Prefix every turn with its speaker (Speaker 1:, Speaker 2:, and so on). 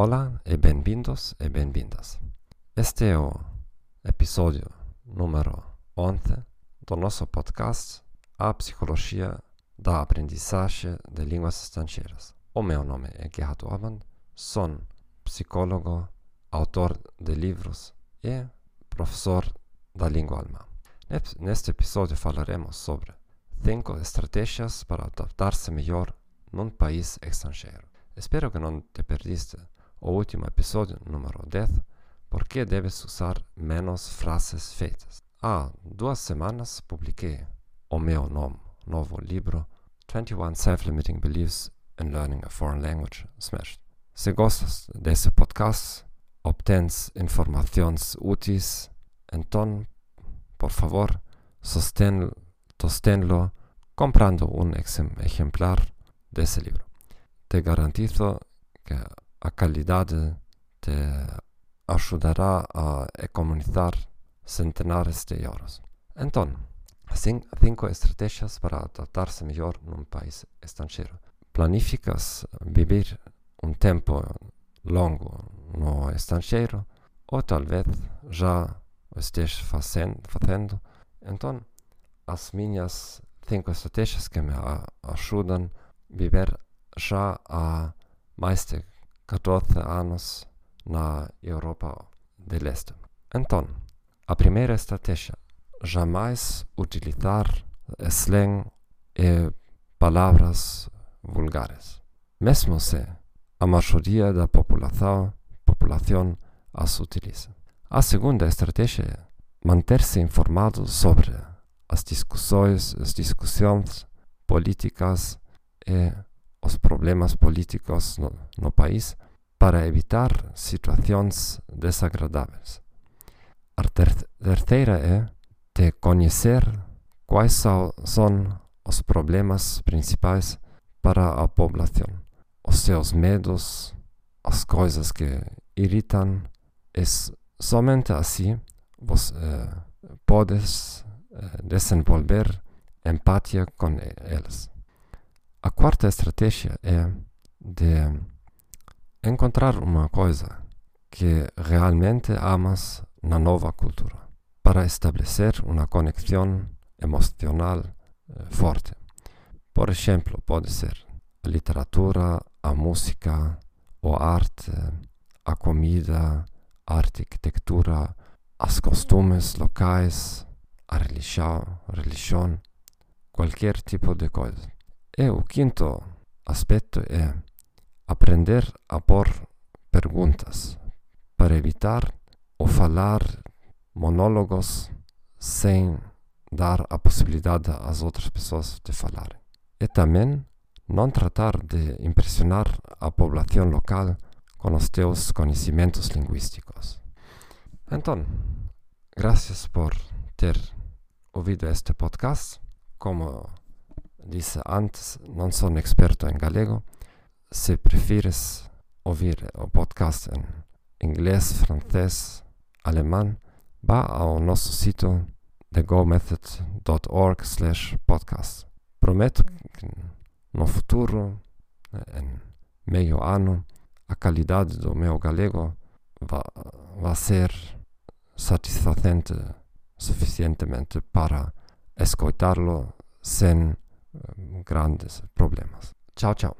Speaker 1: Hola e bem-vindos e bem-vindas. Este é o episódio número 11 do nosso podcast A Psicologia da Aprendizagem de Línguas Estrangeiras. O meu nome é Gerhard Orban, sou psicólogo, autor de livros e professor da língua alemã. Neste episódio falaremos sobre 5 estratégias para adaptar-se melhor num país estrangeiro. Espero que não te perdiste o último episódio, número 10, por que deves usar menos frases feitas. Há duas semanas publiquei o meu nome, novo livro 21 Self-Limiting Beliefs in Learning a Foreign Language Smashed. Se gostas desse podcast, obtens informações úteis, então, por favor, sostén-lo comprando um exemplar desse livro. Te garantizo que a qualidade te ajudará a economizar centenares de euros. Então, cinco estratégias para adaptar-se melhor num país estrangeiro. Planificas viver um tempo longo no estrangeiro ou talvez já estejas fazendo. Então, as minhas cinco estratégias que me ajudam a viver já há mais de 14 anos na Europa do Leste. Então, a primeira estratégia, jamais utilizar slang e palavras vulgares, mesmo se a maioria da população, população as utiliza. A segunda estratégia é manter-se informado sobre as discussões, as discussões políticas e os problemas políticos no, no país para evitar situações desagradáveis. A ter terceira é de conhecer quais são, os problemas principais para a população, os seus medos, as coisas que irritam. E somente assim você eh, podes eh, desenvolver empatia com eles. A quarta estratégia é de encontrar uma coisa que realmente amas na nova cultura, para estabelecer uma conexão emocional eh, forte. Por exemplo, pode ser a literatura, a música, a arte, a comida, a arquitetura, os costumes locais, a religião, religião, qualquer tipo de coisa. E o quinto aspecto é aprender a pôr perguntas para evitar o falar monólogos sem dar a possibilidade às outras pessoas de falarem. E também não tratar de impressionar a população local com os teus conhecimentos linguísticos. Então, graças por ter ouvido este podcast. Como dice antes, no soy experto en galego. Si prefieres oír o podcast en inglés, francés, alemán, va a nuestro sitio thegomethod.org slash podcast. Prometo que en no futuro, en medio ano, a calidade do meu galego va, va a ser satisfacente suficientemente para escucharlo sin grandes problemas. Chao, chao.